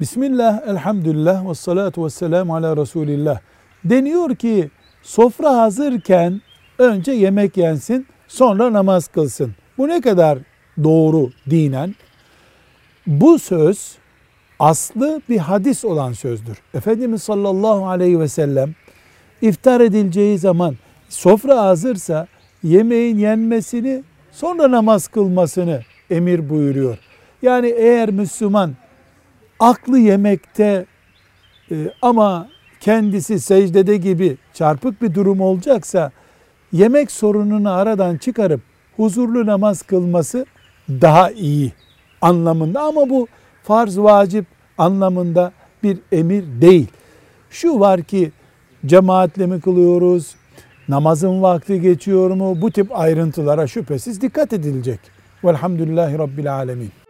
Bismillah, elhamdülillah ve salatu ve selamu ala Resulillah. Deniyor ki sofra hazırken önce yemek yensin sonra namaz kılsın. Bu ne kadar doğru dinen? Bu söz aslı bir hadis olan sözdür. Efendimiz sallallahu aleyhi ve sellem iftar edileceği zaman sofra hazırsa yemeğin yenmesini sonra namaz kılmasını emir buyuruyor. Yani eğer Müslüman aklı yemekte e, ama kendisi secdede gibi çarpık bir durum olacaksa yemek sorununu aradan çıkarıp huzurlu namaz kılması daha iyi anlamında ama bu farz vacip anlamında bir emir değil. Şu var ki cemaatle mi kılıyoruz, namazın vakti geçiyor mu bu tip ayrıntılara şüphesiz dikkat edilecek. Velhamdülillahi Rabbil Alemin.